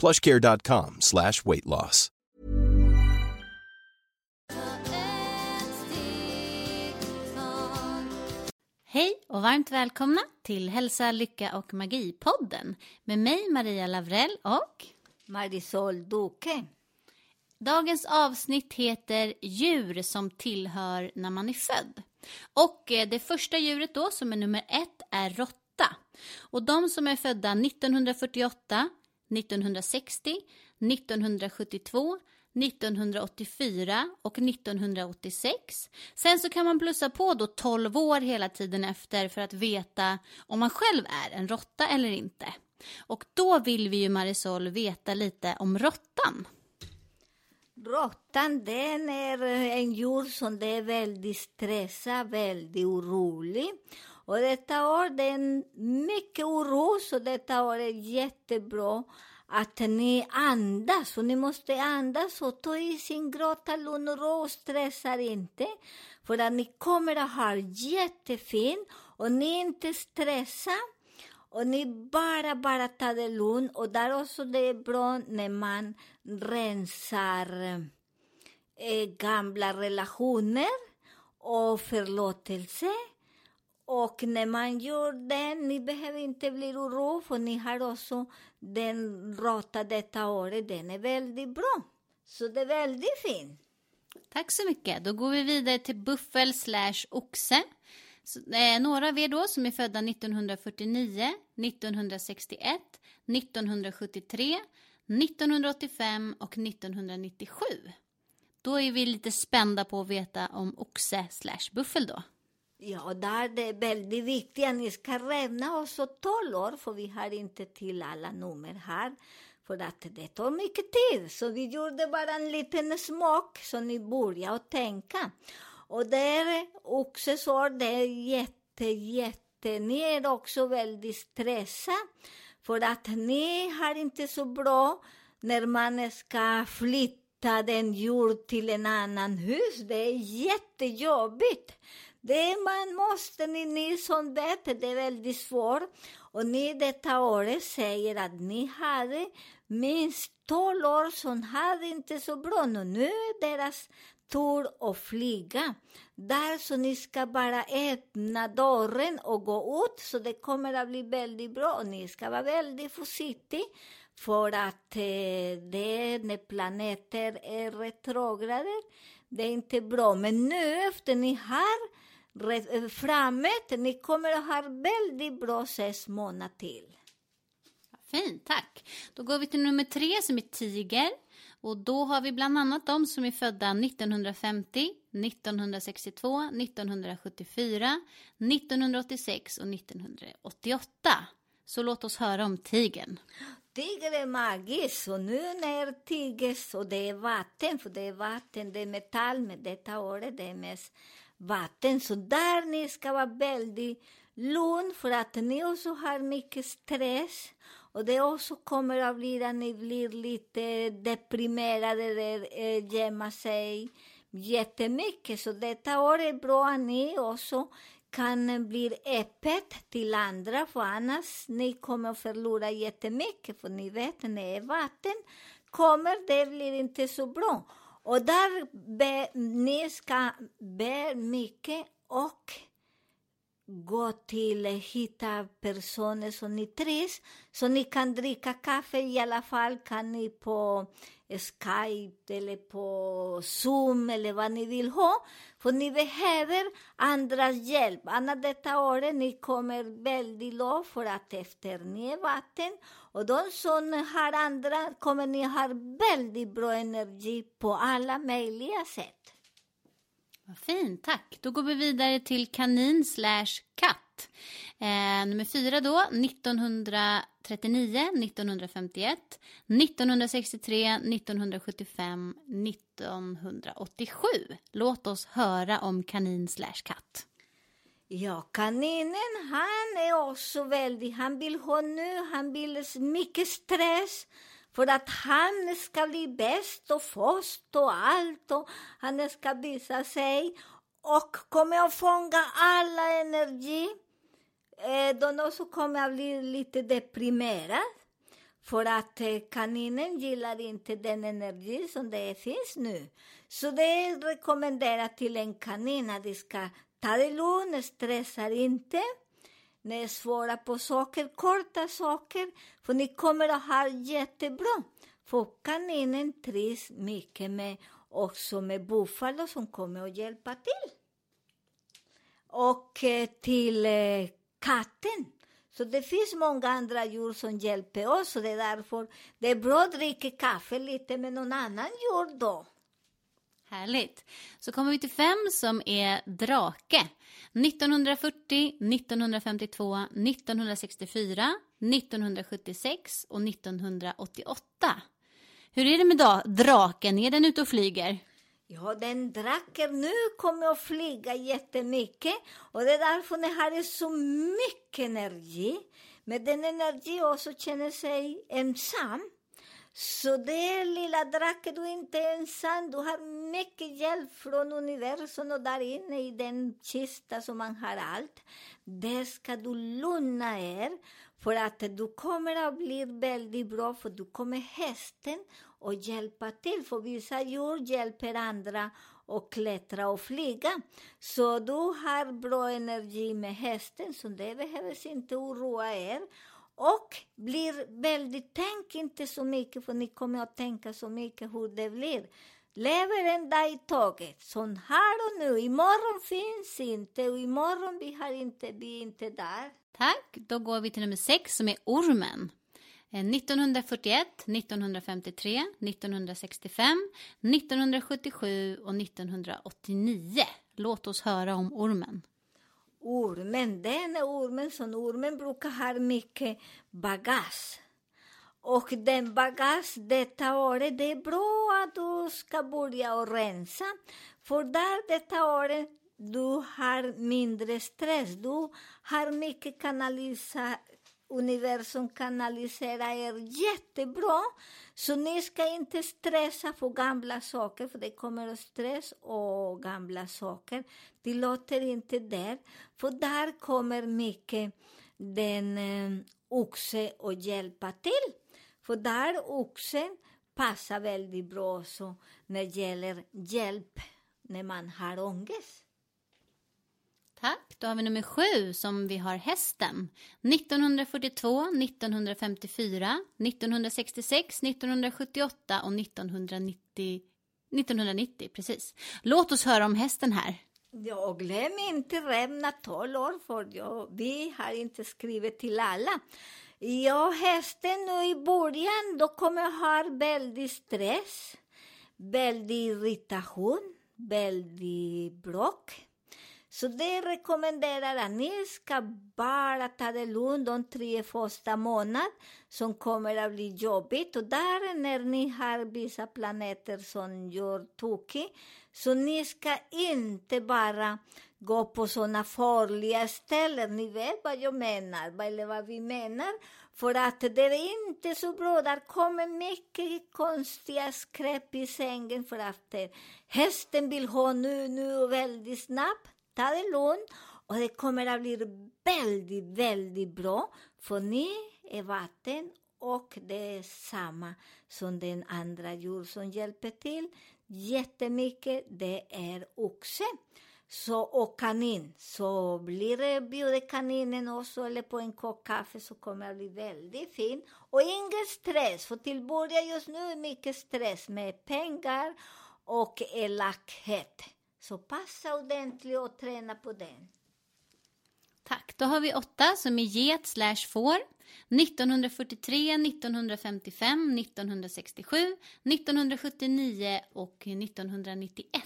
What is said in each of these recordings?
plushcare.com slash weight loss. Hej och varmt välkomna till Hälsa, Lycka och Magi-podden med mig Maria Lavrell och Marisol Duque. Dagens avsnitt heter Djur som tillhör när man är född. Och eh, det första djuret då, som är nummer ett, är råtta. Och de som är födda 1948, 1960, 1972, 1984 och 1986. Sen så kan man plussa på då 12 år hela tiden efter för att veta om man själv är en råtta eller inte. Och då vill vi ju Marisol veta lite om råttan. Råttan den är en djur som det är väldigt stressad, väldigt orolig. Och detta år det är mycket oro, så detta år är jättebra att ni andas. Och ni måste andas och ta i sin gråta lugn och ro och stressar inte. För att ni kommer att ha jättefint och ni är inte stressar. Och ni bara, bara tar det lugnt. Och där också det är bra när man rensar eh, gamla relationer och förlåtelse. Och när man gör det, ni behöver inte bli oroliga för ni har också den råtta detta året. Den är väldigt bra. Så det är väldigt fint. Tack så mycket. Då går vi vidare till buffel slash oxe. Så, eh, några av er då som är födda 1949, 1961, 1973, 1985 och 1997. Då är vi lite spända på att veta om oxe slash buffel då. Ja, där det är väldigt viktigt att ni ska räkna också 12 år, för vi har inte till alla nummer här. För att det tar mycket tid, så vi gjorde bara en liten smak så ni börjar att tänka. Och det är också så, det är jätte, jätte, ni är också väldigt stressade. För att ni har inte så bra när man ska flytta den jord till en annan hus. Det är jättejobbigt. Det man måste, ni, ni som vet, det är väldigt svårt. Och ni detta året säger att ni hade minst 12 år som hade inte så bra. Och nu är deras tur att flyga. Där så ni ska bara öppna dörren och gå ut, så det kommer att bli väldigt bra. Och ni ska vara väldigt försiktiga, för att eh, det när planeter är retrograde, det är inte bra. Men nu efter ni har framåt. Ni kommer att ha väldigt bra sex månader till. Fint, tack. Då går vi till nummer tre som är tiger. Och då har vi bland annat de som är födda 1950, 1962, 1974, 1986 och 1988. Så låt oss höra om tigern. Tiger är magiskt och nu när tiger, och det är vatten, för det är vatten, det är metall, men detta året det är mest vatten. Så där ni ska vara väldigt lugn för att ni också har mycket stress. Och det också kommer att bli att ni blir lite deprimerade eller eh, gömma sig jättemycket. Så detta år är bra att ni också kan bli öppet till andra, för annars ni kommer att förlora jättemycket. För ni vet, när vatten kommer, det blir inte så bra. Och där ber, ni ska be mycket och gå till, hitta personer som ni trivs, så ni kan dricka kaffe i alla fall, kan ni på Skype eller på Zoom eller vad ni vill ha. För ni behöver andras hjälp. Annars detta året ni kommer väldigt lågt för att efter ni är vatten och de som har andra kommer ni ha väldigt bra energi på alla möjliga sätt. Vad fint, tack. Då går vi vidare till kanin slash katt. Eh, nummer fyra då, 1939, 1951, 1963, 1975, 1987. Låt oss höra om kanin slash katt. Ja, kaninen, han är också väldigt, han vill ha nu, han vill mycket stress för att han ska bli bäst och först och allt och han ska visa sig och kommer att fånga alla energi. Eh, då så kommer att bli lite deprimerad. för att eh, kaninen gillar inte den energi som det finns nu. Så det är rekommenderat till en kanin att de ska ta det lugnt, stressa inte. Ni jag svarar på saker, korta saker, för ni kommer att ha jättebra. För kaninen trivs mycket med, också med Buffalo som kommer att hjälpa till. Och eh, till eh, katten. Så det finns många andra djur som hjälper oss, och det är därför det är bra att dricka kaffe lite med någon annan djur då. Härligt. Så kommer vi till fem som är drake. 1940, 1952, 1964, 1976 och 1988. Hur är det med da- draken? Är den ute och flyger? Ja, den draken nu kommer att flyga jättemycket och det är därför den har så mycket energi. Med den energi också känner sig ensam. Så det lilla draken, du är inte ensam. Du har mycket hjälp från universum och där inne i den kista som man har allt. Där ska du lugna er för att du kommer att bli väldigt bra för du kommer hästen och hjälpa till. För vissa djur hjälper andra och klättra och flyga. Så du har bra energi med hästen, så det behöver inte oroa er. Och blir väldigt, tänk inte så mycket, för ni kommer att tänka så mycket hur det blir. Lever en dag i taget, som här och nu. Imorgon finns inte och imorgon vi har inte, vi är inte där. Tack. Då går vi till nummer sex som är ormen. 1941, 1953, 1965, 1977 och 1989. Låt oss höra om ormen. Ormen, den ormen som ormen brukar ha mycket bagage. Och den bagage detta året, det är bra att du ska börja och rensa. För där detta året, du har mindre stress. Du har mycket kanalisa, universum kanaliserar er jättebra. Så ni ska inte stressa för gamla saker, för det kommer stress och gamla saker. Det låter inte där, för där kommer mycket den eh, oxe att hjälpa till. För där oxen passar väldigt bra så när det gäller hjälp när man har ångest. Tack. Då har vi nummer sju som vi har hästen. 1942, 1954, 1966, 1978 och 1990. 1990, precis. Låt oss höra om hästen här. Ja, glöm inte Rämna 12 år, för jag, vi har inte skrivit till alla. Ja, hästen nu i början, då kommer jag ha väldigt stress, väldigt irritation, väldigt bråk. Så det rekommenderar att ni ska bara ta det lugnt de tre första månaderna som kommer att bli jobbigt. Och där när ni har vissa planeter som gör tokigt, så ni ska inte bara gå på sådana farliga ställen. Ni vet vad jag menar, eller vad vi menar. För att det är inte så bra. Där kommer mycket konstiga skräp i sängen för att eh, hästen vill ha nu, nu och väldigt snabbt. Ta det lugnt och det kommer att bli väldigt, väldigt bra. För ni är vatten och det är samma som den andra djur som hjälper till jättemycket. Det är oxe så, och kanin. Så blir det, bjuder kaninen också eller på en kopp kaffe så kommer det att bli väldigt fint. Och ingen stress, för till början just nu är mycket stress med pengar och elakhet. Så passa ordentligt och träna på den. Tack. Då har vi åtta som är get slash får. 1943, 1955, 1967, 1979 och 1991.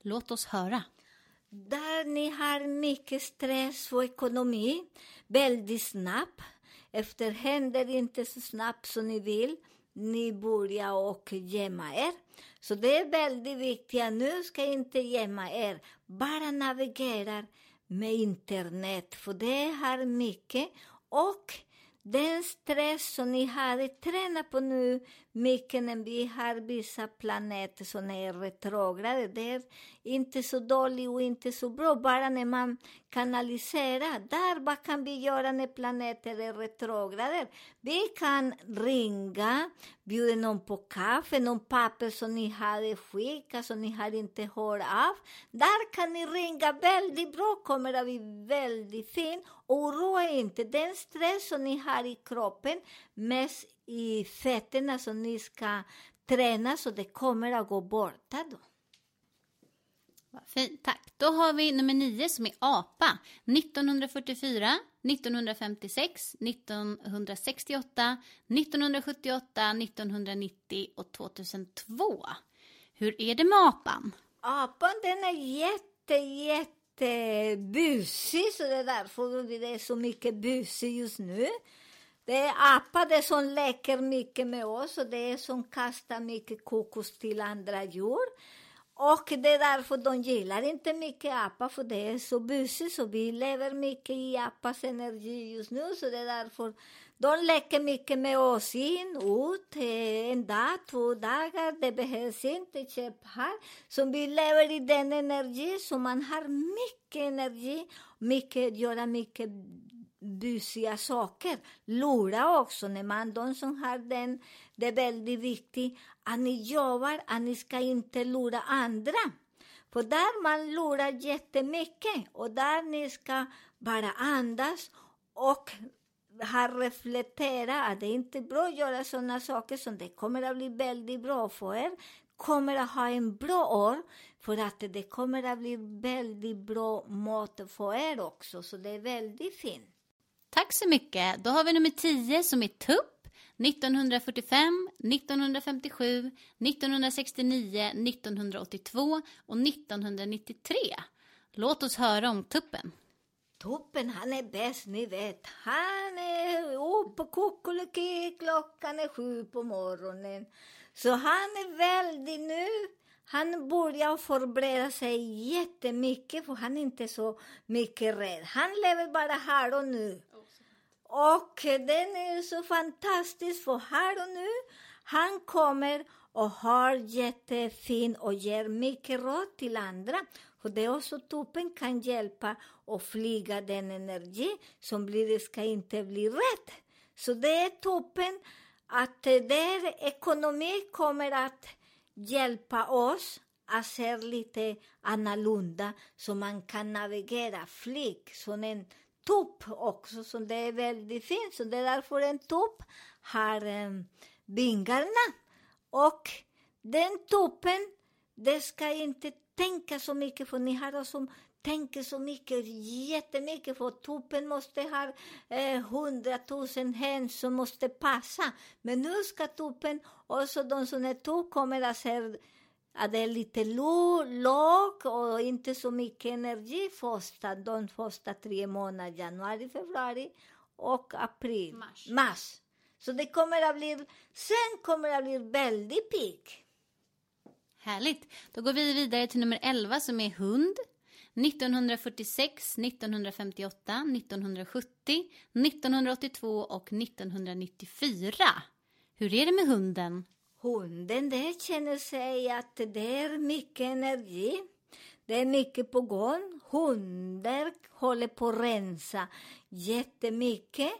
Låt oss höra. Där ni har mycket stress och ekonomi, väldigt snabbt. Efter händer inte så snabbt som ni vill. Ni börjar och gömma er. Så det är väldigt viktigt. Nu ska jag inte gömma er. Bara navigera med internet, för det har mycket. Och den stress som ni hade tränat på nu, mycket när vi har vissa planeter som är retrograde, det är inte så dålig och inte så bra, bara när man kanaliserar. Där, vad kan vi göra när planeter är retrograder? Vi kan ringa, bjuda någon på kaffe, någon papper som ni hade skickat, som ni har inte hört av. Där kan ni ringa väldigt bra, kommer att bli väldigt fint. Oroa inte, den stress som ni har i kroppen, mest i fötterna som ni ska träna, så det kommer att gå borta då. Fint, tack. Då har vi nummer nio som är apa. 1944, 1956, 1968, 1978, 1990 och 2002. Hur är det med apan? Apan den är jätte, jätte busig, så det är därför det är så mycket busig just nu. Det är apa det som leker mycket med oss och det är som kastar mycket kokos till andra djur. Och det är därför de gillar inte mycket apa, för det är så busigt, så vi lever mycket i apas energi just nu, så det är därför de leker mycket med oss in, ut, eh, en dag, två dagar, det behövs inte, köp här. Så vi lever i den energi, så man har mycket energi, mycket, göra mycket busiga saker. Lura också, när man, de som har den, det är väldigt viktigt att ah, ni jobbar, att ni ska inte lura andra. För där man lurar jättemycket och där ni ska bara andas och har reflekterat att ah, det inte är bra att göra sådana saker som det kommer att bli väldigt bra för er kommer att ha en bra år för att det kommer att bli väldigt bra mat för er också, så det är väldigt fint. Tack så mycket. Då har vi nummer 10 som är tupp. 1945, 1957, 1969, 1982 och 1993. Låt oss höra om tuppen. Tuppen, han är bäst, ni vet. Han är uppe kuckeliki, klockan är sju på morgonen. Så han är väldigt nu han börjar förbereda sig jättemycket, för han är inte så mycket rädd. Han lever bara här och nu. Och den är så fantastisk, för här och nu, han kommer och har jättefin och ger mycket råd till andra. Och det är också tuppen kan hjälpa och flyga den energi som blir, det ska inte bli rätt. Så det är toppen att där ekonomi kommer att hjälpa oss att se lite annorlunda så man kan navigera flyg som en tupp också, så det är väldigt fint. Så det är därför en tupp har eh, vingarna. Och den tuppen, det ska inte tänka så mycket, för ni har som tänker så mycket, jättemycket, för tuppen måste ha eh, hundratusen eh, höns som måste passa. Men nu ska tuppen, också de som är tupp, kommer att se att det är lite lågt och inte så mycket energi första, de första tre månaderna, januari, februari och april, Mars. mars. Så det kommer att bli, sen kommer det att bli väldigt pigg. Härligt. Då går vi vidare till nummer 11 som är hund. 1946, 1958, 1970, 1982 och 1994. Hur är det med hunden? Hunden det känner sig att det är mycket energi. Det är mycket på gång. Hundar håller på att rensa jättemycket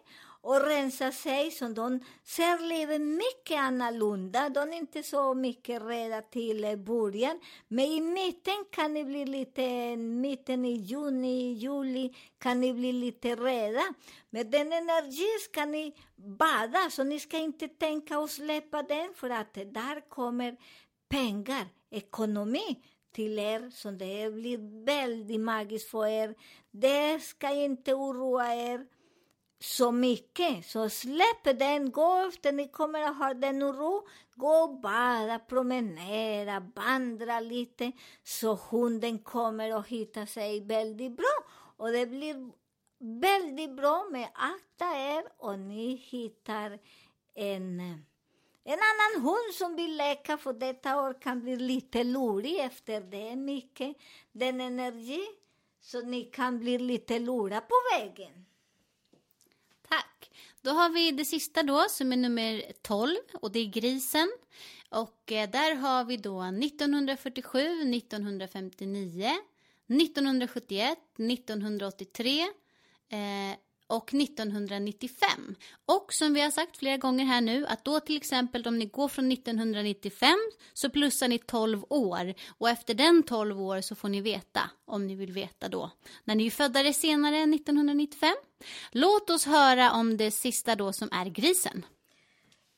och rensa sig så de ser livet mycket annorlunda. De är inte så mycket rädda till början. Men i mitten kan ni bli lite, mitten i juni, juli kan ni bli lite rädda. Med den energin ska ni bada, så ni ska inte tänka och släppa den för att där kommer pengar, ekonomi till er, så det blir väldigt magiskt för er. Det ska inte oroa er så mycket. Så släpp den, gå efter ni kommer att ha den oro. Gå och bada, promenera, vandra lite så hunden kommer att hitta sig väldigt bra. Och det blir väldigt bra med akta er och ni hittar en, en annan hund som vill leka för detta år kan bli lite lurig efter det mycket den energi så ni kan bli lite lura på vägen. Då har vi det sista då som är nummer 12 och det är grisen. Och eh, där har vi då 1947, 1959, 1971, 1983 eh, och 1995. Och som vi har sagt flera gånger här nu att då till exempel om ni går från 1995 så plussar ni 12 år och efter den 12 år så får ni veta om ni vill veta då. När ni är födda senare än 1995. Låt oss höra om det sista då som är grisen.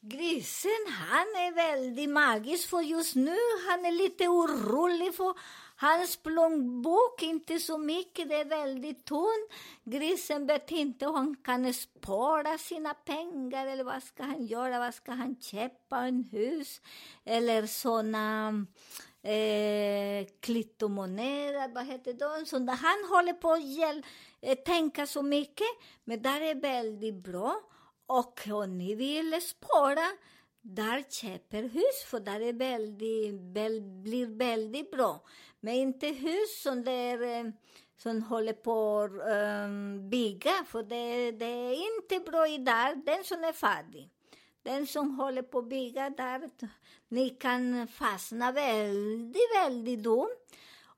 Grisen, han är väldigt magisk för just nu. Han är lite orolig för hans plånbok, inte så mycket, det är väldigt tunn. Grisen vet inte om han kan spara sina pengar eller vad ska han göra, vad ska han köpa, en hus eller såna eh, klittomoneter, vad heter de? Såna. han håller på att eh, tänka så mycket, men det är väldigt bra. Och om ni vill spara, där köper hus, för där är väldigt, väl, blir väldigt bra. Men inte hus som, där, eh, som håller på att um, bygga, för det, det är inte bra i där, den som är färdig. Den som håller på att bygga där, ni kan fastna väldigt, väldigt dumt.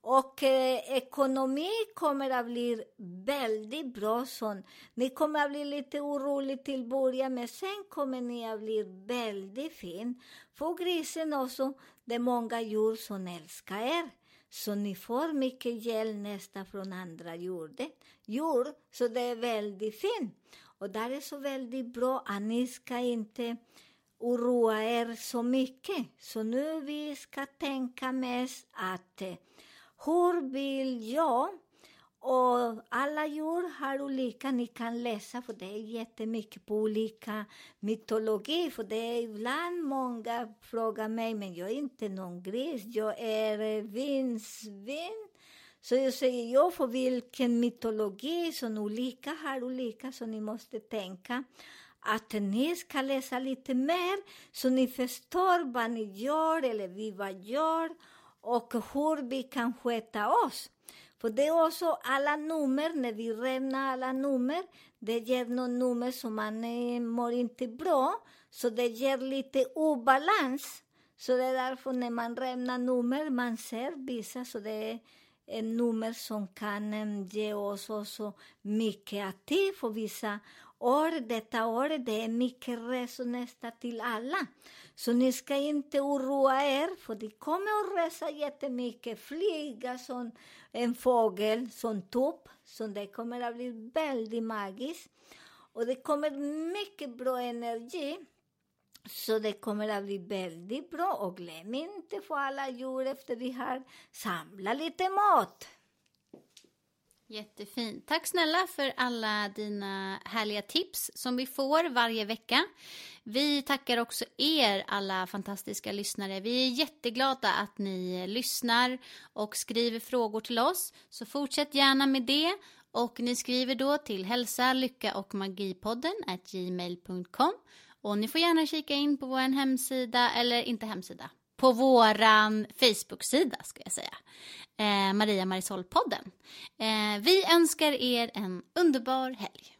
Och eh, ekonomi kommer att bli väldigt bra. Sån. Ni kommer att bli lite oroliga till början, men sen kommer ni att bli väldigt fin. För grisen också, det är många djur som älskar er. Så ni får mycket hjälp nästa från andra djur. djur. Så det är väldigt fint. Och det är så väldigt bra att ni ska inte oroa er så mycket. Så nu vi ska tänka mest att eh, hur vill jag? Och alla djur har olika, ni kan läsa, för det är jättemycket på olika mytologi. För det är ibland många frågar mig, men jag är inte någon gris, jag är eh, vinsvin. Så jag säger, ja, för vilken mytologi, som olika har olika, så ni måste tänka att ni ska läsa lite mer, så ni förstår vad ni gör, eller vi vad gör, och hur vi kan sköta oss. För det är också alla nummer, när vi räknar alla nummer, det ger något nummer som man eh, mår inte bra, så det ger lite obalans. Så det är därför när man räknar nummer, man ser vissa, så det är nummer som kan ge oss också mycket aktiv för vissa år. Detta år det är mycket resor nästan till alla. Så ni ska inte oroa er, för de kommer att resa jättemycket, flyga som en fågel, som tupp, så det kommer att bli väldigt magiskt. Och det kommer mycket bra energi, så det kommer att bli väldigt bra. Och glöm inte för alla djur efter vi har samlat lite mat. Jättefint. Tack snälla för alla dina härliga tips som vi får varje vecka. Vi tackar också er alla fantastiska lyssnare. Vi är jätteglada att ni lyssnar och skriver frågor till oss. Så fortsätt gärna med det. Och ni skriver då till hälsa, lycka och magipodden gmail.com. Och ni får gärna kika in på vår hemsida, eller inte hemsida, på våran Facebook-sida ska jag säga. Eh, Maria Marisol-podden. Eh, vi önskar er en underbar helg.